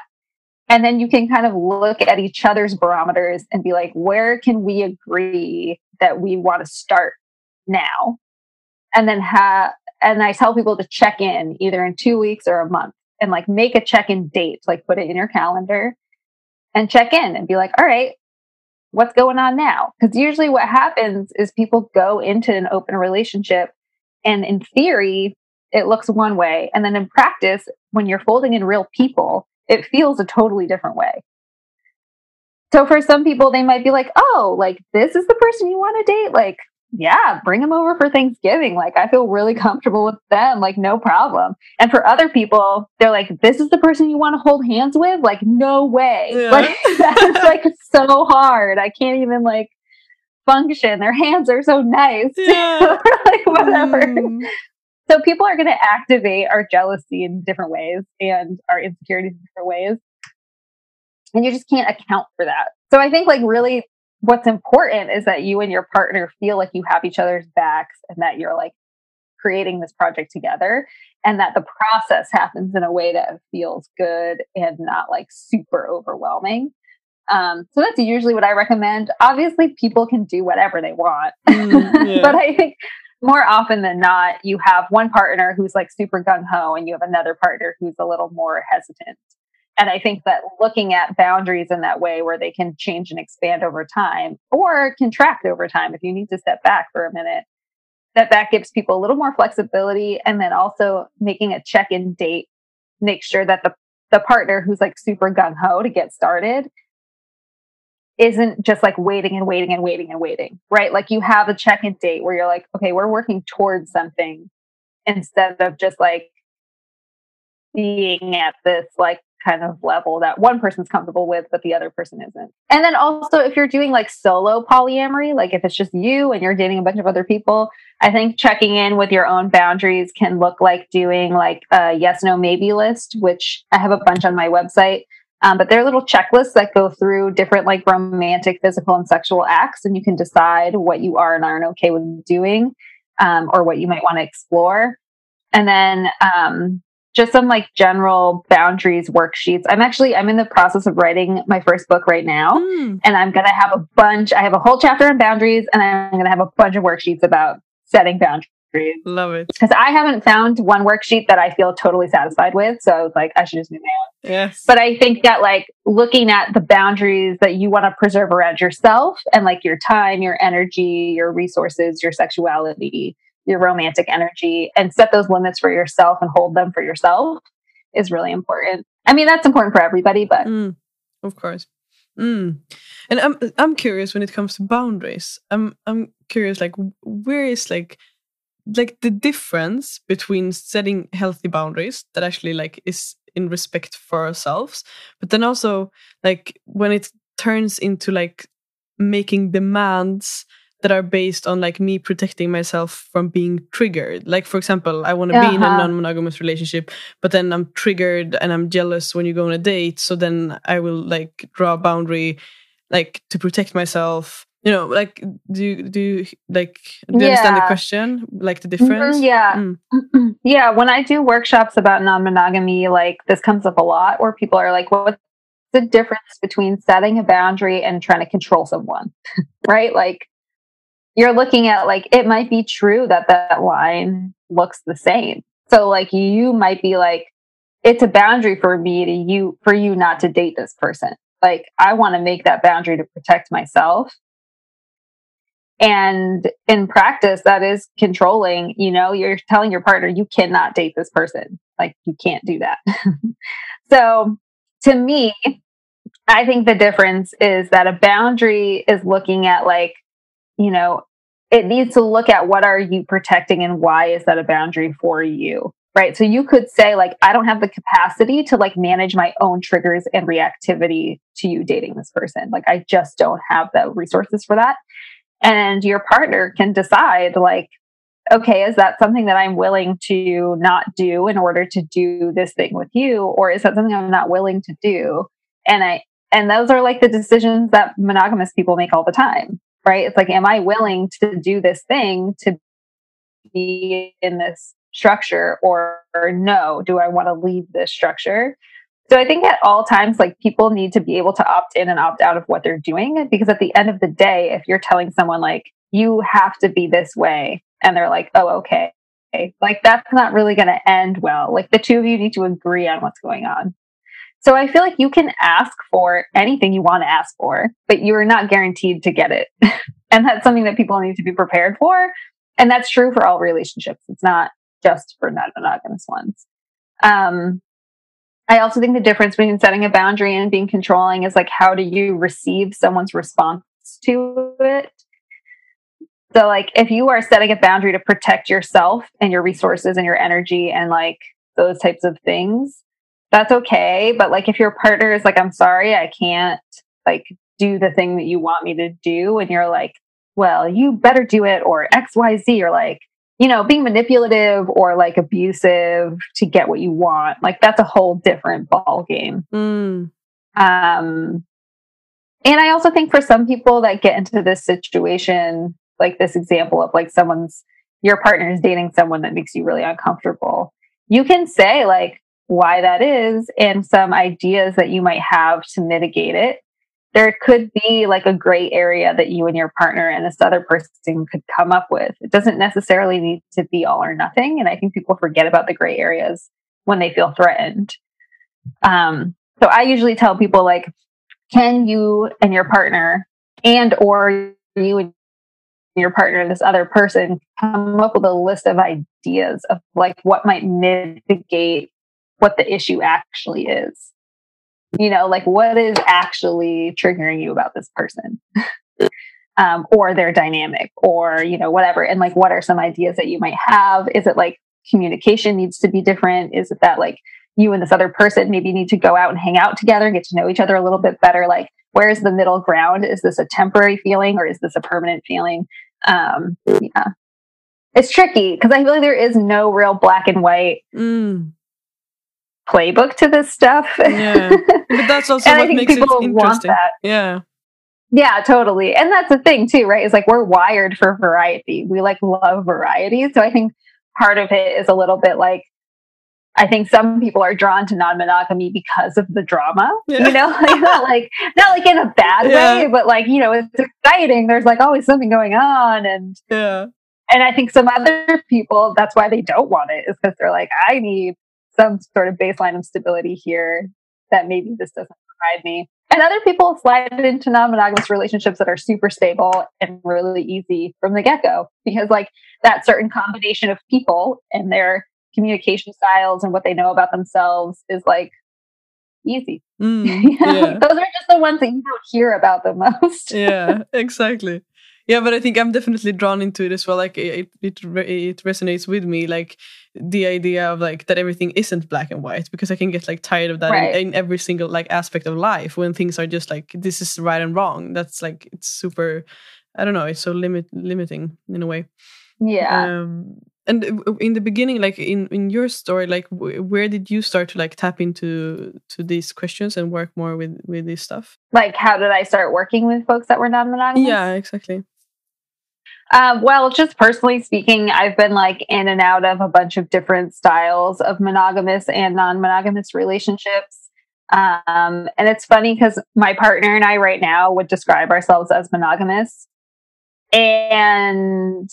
And then you can kind of look at each other's barometers and be like, where can we agree that we want to start now? And then have, and I tell people to check in either in two weeks or a month and like make a check in date, like put it in your calendar and check in and be like, all right, what's going on now? Because usually what happens is people go into an open relationship and in theory, it looks one way. And then in practice, when you're folding in real people, it feels a totally different way. So for some people, they might be like, oh, like this is the person you want to date. Like, yeah, bring them over for Thanksgiving. Like, I feel really comfortable with them. Like, no problem. And for other people, they're like, this is the person you want to hold hands with. Like, no way. *laughs* Yeah. Like, that's like *laughs* so hard. I can't even like function. Their hands are so nice. *laughs* Yeah. like, whatever. Mm. So people are going to activate our jealousy in different ways and our insecurities in different ways. And you just can't account for that. So I think like really what's important is that you and your partner feel like you have each other's backs and that you're like creating this project together and that the process happens in a way that feels good and not like super overwhelming. Um, so that's usually what I recommend. Obviously, people can do whatever they want, mm, *laughs* yeah. but I think more often than not, you have one partner who's like super gung ho, and you have another partner who's a little more hesitant. And I think that looking at boundaries in that way, where they can change and expand over time or contract over time, if you need to step back for a minute, that that gives people a little more flexibility. And then also making a check in date, make sure that the the partner who's like super gung ho to get started isn't just like waiting and waiting and waiting and waiting, right? Like you have a check in date where you're like, okay, we're working towards something instead of just like being at this like kind of level that one person's comfortable with, but the other person isn't. And then also, if you're doing like solo polyamory, like if it's just you and you're dating a bunch of other people, I think checking in with your own boundaries can look like doing like a yes, no, maybe list, which I have a bunch on my website um, but they're little checklists that go through different like romantic, physical, and sexual acts, and you can decide what you are and aren't okay with doing, um, or what you might want to explore. And then um, just some like general boundaries worksheets. I'm actually I'm in the process of writing my first book right now, mm. and I'm gonna have a bunch. I have a whole chapter on boundaries, and I'm gonna have a bunch of worksheets about setting boundaries Love it. Because I haven't found one worksheet that I feel totally satisfied with. So I was like, I should just do my own. Yes. But I think that like looking at the boundaries that you want to preserve around yourself and like your time, your energy, your resources, your sexuality, your romantic energy, and set those limits for yourself and hold them for yourself is really important. I mean, that's important for everybody, but mm, of course. Mm. And I'm I'm curious when it comes to boundaries. I'm I'm curious like where is like like the difference between setting healthy boundaries that actually like is in respect for ourselves but then also like when it turns into like making demands that are based on like me protecting myself from being triggered like for example i want to uh-huh. be in a uh-huh. non-monogamous relationship but then i'm triggered and i'm jealous when you go on a date so then i will like draw a boundary like to protect myself you know like do you do you like do you yeah. understand the question? Like the mm-hmm, difference? yeah. Mm. yeah when i do workshops about non-monogamy like this comes up a lot where people are like what's the difference between setting a boundary and trying to control someone? *laughs* Right? Like you're looking at like it might be true that that line looks the same. So like you might be like it's a boundary for me to you for you not to date this person. Like i want to make that boundary to protect myself and in practice, that is controlling. You know, you're telling your partner, you cannot date this person. Like, you can't do that. *laughs* so, to me, I think the difference is that a boundary is looking at, like, you know, it needs to look at what are you protecting and why is that a boundary for you right so you could say like i don't have the capacity to like manage my own triggers and reactivity to you dating this person like i just don't have the resources for that and your partner can decide like okay is that something that i'm willing to not do in order to do this thing with you or is that something i'm not willing to do? And i and those are like the decisions that monogamous people make all the time right? It's like am i willing to do this thing to be in this structure or, or no? Do i want to leave this structure so I think at all times, like people need to be able to opt in and opt out of what they're doing because at the end of the day, if you're telling someone like you have to be this way, and they're like, oh, okay, like that's not really going to end well. Like the two of you need to agree on what's going on. So I feel like you can ask for anything you want to ask for, but you are not guaranteed to get it. *laughs* and that's something that people need to be prepared for. And that's true for all relationships. It's not just for monogamous ones. Um, I also think the difference between setting a boundary and being controlling is like how do you receive someone's response to it? So like if you are setting a boundary to protect yourself and your resources and your energy and like those types of things, that's okay. But like if your partner is like, I'm sorry, I can't like do the thing that you want me to do, and you're like, well, you better do it, or XYZ, or like, you know, being manipulative or like abusive to get what you want, like that's a whole different ball game. Mm. Um, and I also think for some people that get into this situation, like this example of like someone's your partner is dating someone that makes you really uncomfortable, you can say like why that is and some ideas that you might have to mitigate it there could be like a gray area that you and your partner and this other person could come up with. It doesn't necessarily need to be all or nothing. And I think people forget about the gray areas when they feel threatened. Um, so I usually tell people like, can you and your partner and or you and your partner this other person come up with a list of ideas of like what might mitigate what the issue actually is you know like what is actually triggering you about this person? *laughs* Um, or their dynamic or you know whatever and like what are some ideas that you might have? Is it like communication needs to be different? Is it that like you and this other person maybe need to go out and hang out together and get to know each other a little bit better? Like where's the middle ground? Is this a temporary feeling or is this a permanent feeling? Um yeah. It's tricky because i feel like there is no real black and white mm playbook to this stuff. *laughs* Yeah. But that's also what makes it interesting. Yeah. Yeah, totally. And that's the thing too, right? Is like we're wired for variety. We like love variety. So I think part of it is a little bit like I think some people are drawn to non-monogamy because of the drama. Yeah. You know, *laughs* like not like not like in a bad yeah. way, but like, you know, it's exciting. There's like always something going on and Yeah. And I think some other people, that's why they don't want it, is because they're like, I need some sort of baseline of stability here that maybe this doesn't provide me. And other people slide into non monogamous relationships that are super stable and really easy from the get go because, like, that certain combination of people and their communication styles and what they know about themselves is like easy. Mm, *laughs* yeah. Those are just the ones that you don't hear about the most. yeah, *laughs* exactly yeah but i think i'm definitely drawn into it as well like it, it it resonates with me like the idea of like that everything isn't black and white because i can get like tired of that right. in, in, every single like aspect of life when things are just like this is right and wrong. That's like it's super i don't know it's so limit limiting in a way. Yeah. Um, and in the beginning like in in your story like where did you start to like tap into to these questions and work more with with this stuff? Like how did i start working with folks that were non-monogamous? Yeah exactly um, well, just personally speaking, I've been like in and out of a bunch of different styles of monogamous and non monogamous relationships. Um, and it's funny because my partner and I right now would describe ourselves as monogamous. And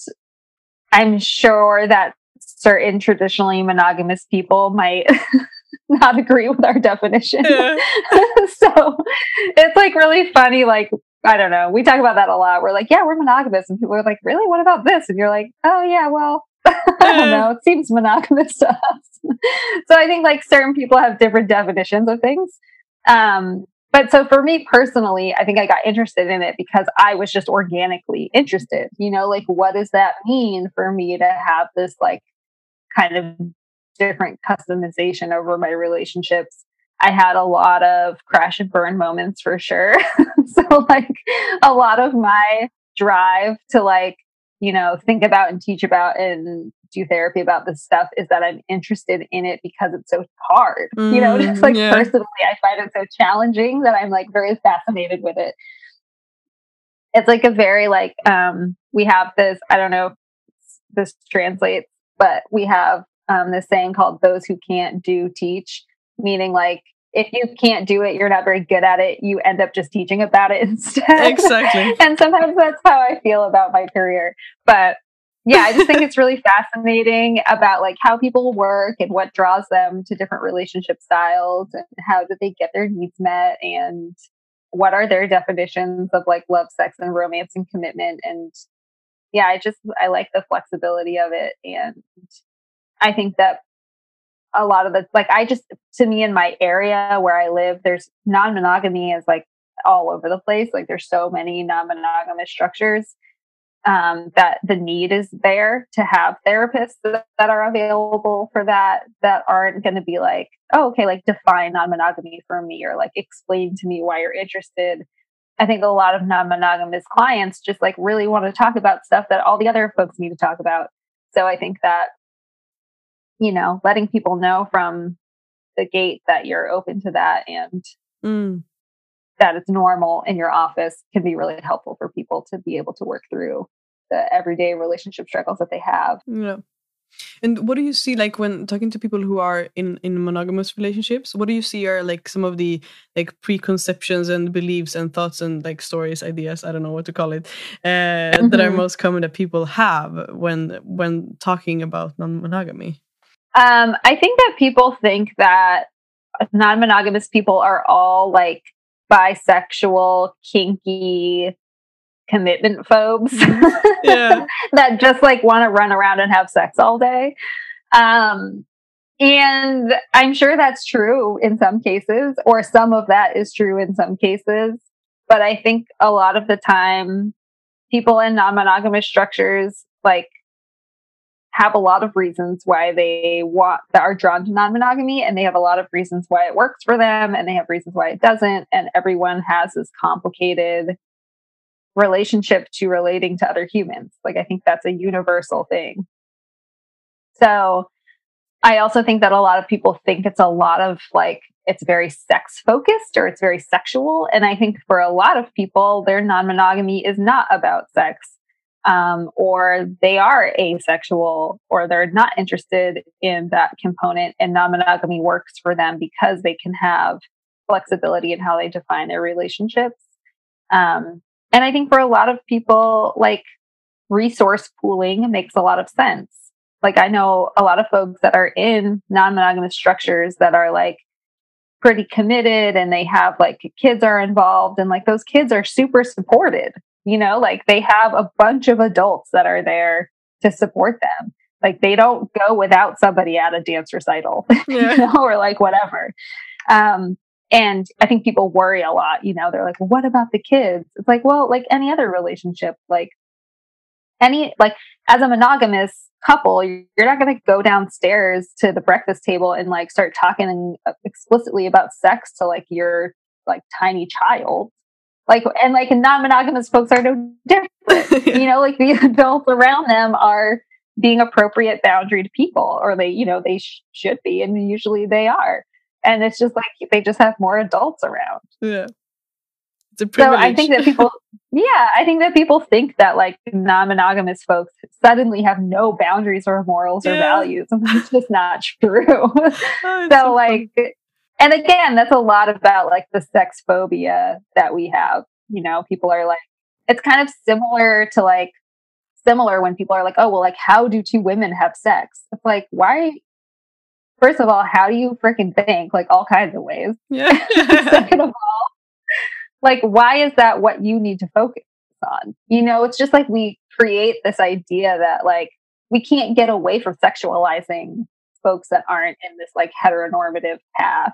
I'm sure that certain traditionally monogamous people might *laughs* not agree with our definition. Yeah. *laughs* so it's like really funny, like I don't know. We talk about that a lot. We're like, yeah, we're monogamous. And people are like, really? What about this? And you're like, oh, yeah, well, *laughs* I don't know. It seems monogamous to us. *laughs* so I think like certain people have different definitions of things. Um, but so for me personally, I think I got interested in it because I was just organically interested. You know, like, what does that mean for me to have this like kind of different customization over my relationships? I had a lot of crash and burn moments for sure. *laughs* so like a lot of my drive to like, you know, think about and teach about and do therapy about this stuff is that I'm interested in it because it's so hard. Mm, you know, *laughs* just like yeah. personally, I find it so challenging that I'm like very fascinated with it. It's like a very like um we have this, I don't know if this translates, but we have um this saying called those who can't do teach, meaning like if you can't do it, you're not very good at it, you end up just teaching about it *laughs* instead. Exactly. *laughs* and sometimes that's how I feel about my career. But yeah, I just think it's really fascinating about like how people work and what draws them to different relationship styles and how do they get their needs met and what are their definitions of like love, sex, and romance and commitment. And yeah, I just I like the flexibility of it. And I think that a lot of the like I just to me in my area where I live, there's non-monogamy is like all over the place. Like there's so many non-monogamous structures um, that the need is there to have therapists that, that are available for that that aren't going to be like, oh, okay, like define non-monogamy for me or like explain to me why you're interested. I think a lot of non-monogamous clients just like really want to talk about stuff that all the other folks need to talk about. So I think that you know, letting people know from the gate that you're open to that and mm. that it's normal in your office can be really helpful for people to be able to work through the everyday relationship struggles that they have. Yeah. And what do you see like when talking to people who are in in monogamous relationships? What do you see are like some of the like preconceptions and beliefs and thoughts and like stories, ideas, I don't know what to call it, uh, mm-hmm. that are mm-hmm. most common that people have when when talking about non-monogamy? Um, I think that people think that non monogamous people are all like bisexual, kinky, commitment phobes *laughs* yeah. that just like want to run around and have sex all day. Um, and I'm sure that's true in some cases, or some of that is true in some cases. But I think a lot of the time, people in non monogamous structures like have a lot of reasons why they want that are drawn to non-monogamy and they have a lot of reasons why it works for them and they have reasons why it doesn't and everyone has this complicated relationship to relating to other humans. Like i think that's a universal thing. So i also think that a lot of people think it's a lot of like it's very sex focused or it's very sexual and i think for a lot of people their non-monogamy is not about sex um, or they are asexual or they're not interested in that component and non-monogamy works for them because they can have flexibility in how they define their relationships. Um, and i think for a lot of people like resource pooling makes a lot of sense. Like i know a lot of folks that are in non-monogamous structures that are like pretty committed and they have like kids are involved and like those kids are super supported you know, like they have a bunch of adults that are there to support them. Like they don't go without somebody at a dance recital, *laughs* yeah. you know, or like whatever. Um, and I think people worry a lot, you know, they're like, well, what about the kids? It's like, well, like any other relationship, like any, like as a monogamous couple, you're not going to go downstairs to the breakfast table and like start talking uh, explicitly about sex to like your like tiny child like and like non-monogamous folks are no different. *laughs* You know like the adults around them are being appropriate boundaried people or they you know they sh- should be and usually they are. And it's just like they just have more adults around. Yeah. So i think that people *laughs* yeah i think that people think that like non-monogamous folks suddenly have no boundaries or morals yeah. or values and it's just not true. *laughs* Oh, so, so like and again, that's a lot about like the sex phobia that we have. You know, people are like, it's kind of similar to like, similar when people are like, oh, well, like, how do two women have sex? It's like, why? First of all, how do you freaking think? Like, all kinds of ways. Yeah. *laughs* Second of all, like, why is that what you need to focus on? You know, it's just like we create this idea that like we can't get away from sexualizing folks that aren't in this like heteronormative path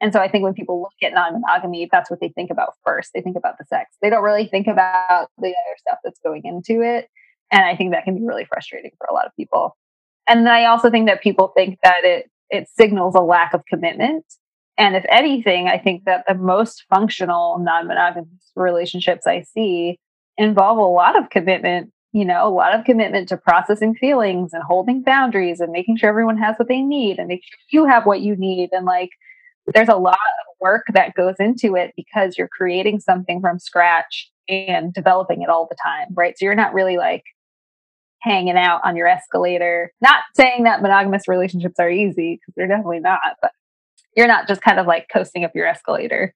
and so I think when people look at non monogamy, that's what they think about first. They think about the sex. They don't really think about the other stuff that's going into it. And I think that can be really frustrating for a lot of people. And then I also think that people think that it it signals a lack of commitment. And if anything, I think that the most functional non monogamous relationships I see involve a lot of commitment, you know, a lot of commitment to processing feelings and holding boundaries and making sure everyone has what they need and make sure you have what you need and like there's a lot of work that goes into it because you're creating something from scratch and developing it all the time, right? So you're not really like hanging out on your escalator. Not saying that monogamous relationships are easy because they're definitely not, but you're not just kind of like coasting up your escalator.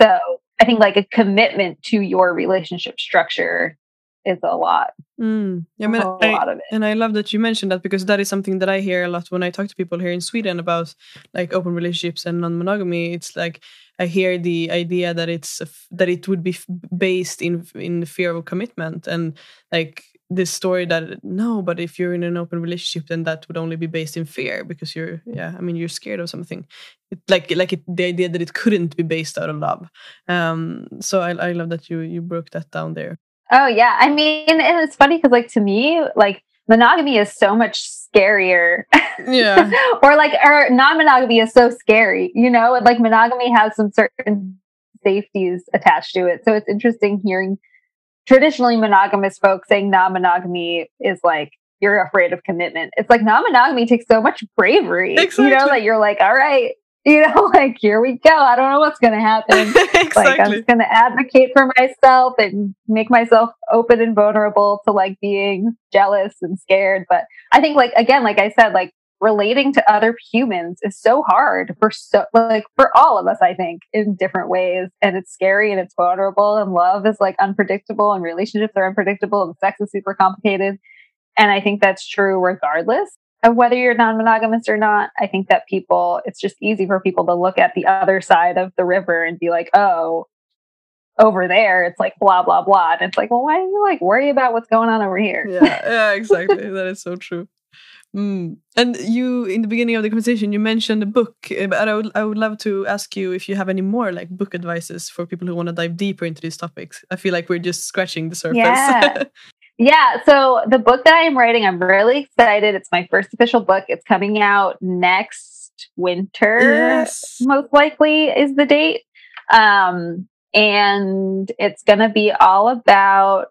So I think like a commitment to your relationship structure is a lot. Mm. Yeah, I mean, a I, lot of it. And I love that you mentioned that because that is something that I hear a lot when I talk to people here in Sweden about like open relationships and non-monogamy. It's like I hear the idea that it's that it would be based in in fear of commitment and like this story that no but if you're in an open relationship then that would only be based in fear because you're yeah i mean you're scared of something it, like like it, the idea that it couldn't be based out of love um so i, I love that you you broke that down there oh yeah i mean and it's funny because like to me like monogamy is so much scarier yeah *laughs* or like or non-monogamy is so scary you know like monogamy has some certain safeties attached to it so it's interesting hearing traditionally monogamous folks saying non-monogamy is like you're afraid of commitment. It's like non-monogamy takes so much bravery. Exactly. You know, that you're like, all right, *laughs* you know, like here we go. I don't know what's gonna happen. exactly. *laughs* Like I'm just gonna advocate for myself and make myself open and vulnerable to like being jealous and scared. But I think like again, like I said, like relating to other humans is so hard for so like for all of us i think in different ways and it's scary and it's vulnerable and love is like unpredictable and relationships are unpredictable and sex is super complicated and i think that's true regardless of whether you're non-monogamous or not i think that people it's just easy for people to look at the other side of the river and be like oh over there it's like blah blah blah and it's like well why do you like worry about what's going on over here yeah *laughs* yeah exactly that is so true Mm. And you, in the beginning of the conversation, you mentioned a book, eh, but I would, I would love to ask you if you have any more like book advices for people who want to dive deeper into these topics. I feel like we're just scratching the surface. Yeah. *laughs* yeah. So the book that I am writing, I'm really excited. It's my first official book. It's coming out next winter. Yes. Most likely is the date. Um, and it's going to be all about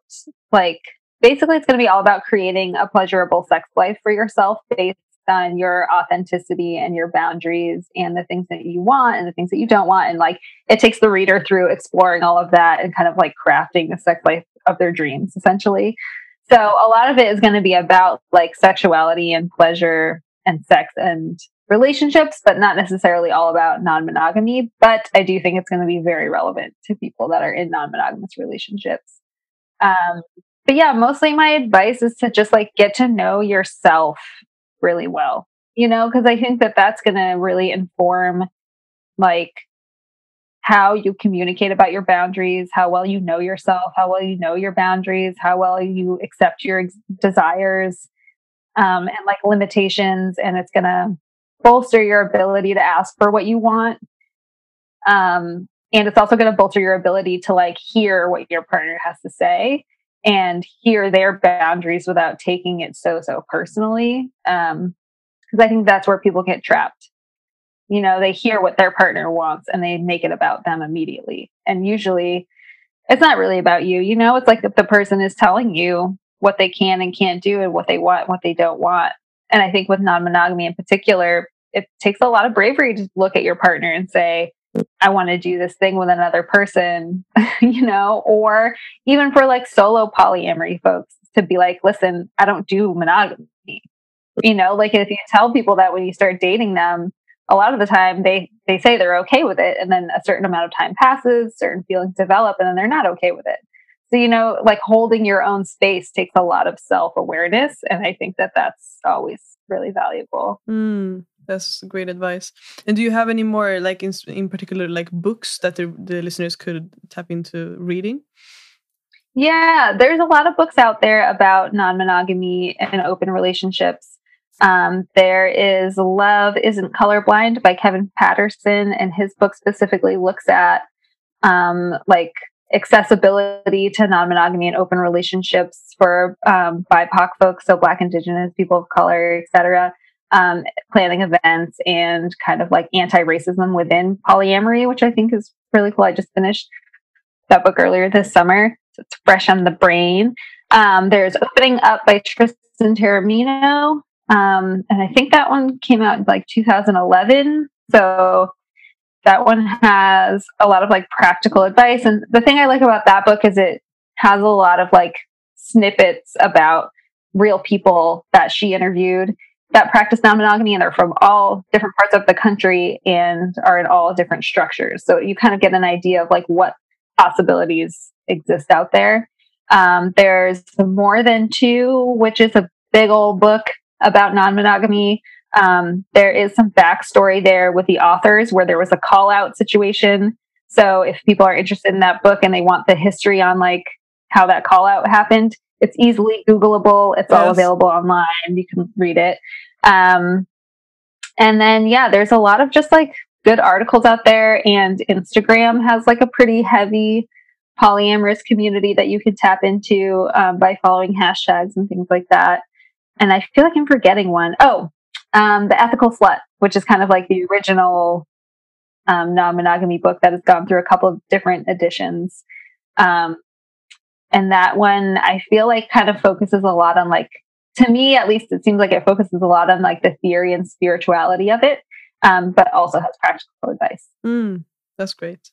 like basically it's going to be all about creating a pleasurable sex life for yourself based on your authenticity and your boundaries and the things that you want and the things that you don't want. And like it takes the reader through exploring all of that and kind of like crafting the sex life of their dreams essentially. So a lot of it is going to be about like sexuality and pleasure and sex and relationships but not necessarily all about non-monogamy. But i do think it's going to be very relevant to people that are in non-monogamous relationships. Um, but yeah, mostly my advice is to just like get to know yourself really well, you know, because I think that that's going to really inform like how you communicate about your boundaries, how well you know yourself, how well you know your boundaries, how well you accept your ex- desires um, and like limitations. And it's going to bolster your ability to ask for what you want. Um, and it's also going to bolster your ability to like hear what your partner has to say and hear their boundaries without taking it so so personally um because i think that's where people get trapped. You know they hear what their partner wants and they make it about them immediately. And usually it's not really about you you know? It's like the person is telling you what they can and can't do and what they want and what they don't want. And i think with non-monogamy in particular it takes a lot of bravery to look at your partner and say I want to do this thing with another person, *laughs* you know, or even for like solo polyamory folks to be like, listen, I don't do monogamy. You know, like if you tell people that when you start dating them, a lot of the time they they say they're okay with it and then a certain amount of time passes, certain feelings develop and then they're not okay with it. So, you know, like holding your own space takes a lot of self-awareness and I think that that's always really valuable. Mm. That's great advice. And do you have any more, like in, in particular, like books that the, the listeners could tap into reading? Yeah, there's a lot of books out there about non monogamy and open relationships. Um, there is Love Isn't Colorblind by Kevin Patterson, and his book specifically looks at um, like accessibility to non monogamy and open relationships for um, BIPOC folks, so Black, Indigenous, people of color, etc um, planning events and kind of like anti-racism within polyamory, which I think is really cool. I just finished that book earlier this summer, so it's fresh on the brain. Um, there's Opening Up by Tristan Taormino, um, and I think that one came out in like 2011. So that one has a lot of like practical advice. And the thing I like about that book is it has a lot of like snippets about real people that she interviewed that practice non-monogamy and they're from all different parts of the country and are in all different structures. So you kind of get an idea of like what possibilities exist out there. Um, there's more than two, which is a big old book about non-monogamy. Um, there is some backstory there with the authors where there was a call out situation. So if people are interested in that book and they want the history on like how that call out happened, it's easily Googleable. It's all available online. You can read it. Um, and then, yeah, there's a lot of just like good articles out there. And Instagram has like a pretty heavy polyamorous community that you can tap into um, by following hashtags and things like that. And I feel like I'm forgetting one. Oh, um, The Ethical Slut, which is kind of like the original um, non monogamy book that has gone through a couple of different editions. Um, and that one I feel like kind of focuses a lot on like to me at least it seems like it focuses a lot on like the theory and spirituality of it um, but also has practical advice Mm, that's great.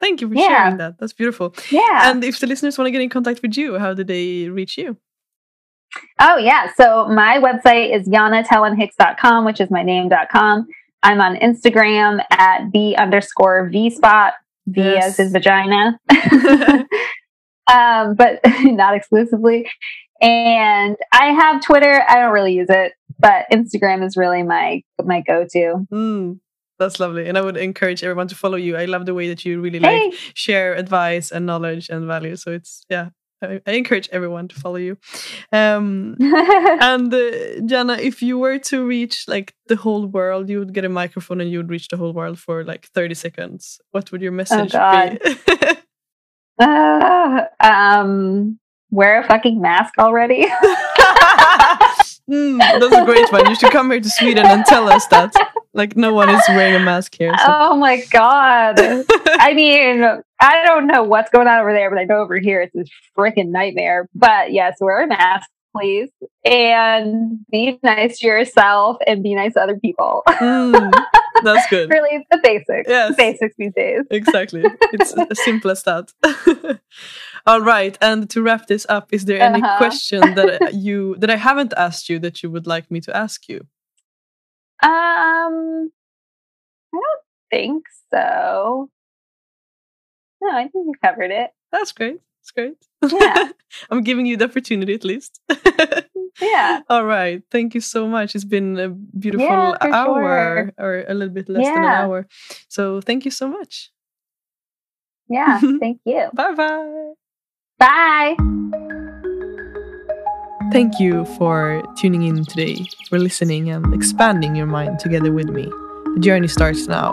Thank you for Yeah. sharing that. That's beautiful. yeah And if the listeners want to get in contact with you, how do they reach you? oh yeah so my website is yanatellenhicks.com which is my name.com i'm on instagram at the underscore v spot v Yes. as his vagina *laughs* *laughs* um, but *laughs* not exclusively. And I have Twitter. I don't really use it, but Instagram is really my my go to. Mm, that's lovely. And I would encourage everyone to follow you. I love the way that you really like Hey, share advice and knowledge and value. So it's yeah, I, I encourage everyone to follow you. Um, *laughs* and uh, Jana, if you were to reach like the whole world, you would get a microphone and you would reach the whole world for like thirty seconds. What would your message God. be? *laughs* Uh, *laughs* um, wear a fucking mask already. Mm, that's a great one. You should come here to Sweden and tell us that. Like no one is wearing a mask here. So. oh my god. *laughs* I mean, I don't know what's going on over there, but I know over here it's a freaking nightmare. But yes, wear a mask, please, and be nice to yourself and be nice to other people. Mm, *laughs* *laughs* that's good. really, the basics. Yes. Basics these days. Exactly. It's *laughs* as simple as that. *laughs* All right. And to wrap this up, is there any Uh-huh. question that you that I haven't asked you that you would like me to ask you? Um, I don't think so. No, I think we covered it. That's great. That's great. Yeah. I'm giving you the opportunity at least. Yeah. *laughs* All right. Thank you so much. It's been a beautiful Yeah, hour or a little bit less than an hour. So thank you so much. Yeah. *laughs* Thank you. Bye bye. Bye. Thank you for tuning in today, for listening and expanding your mind together with me. The journey starts now.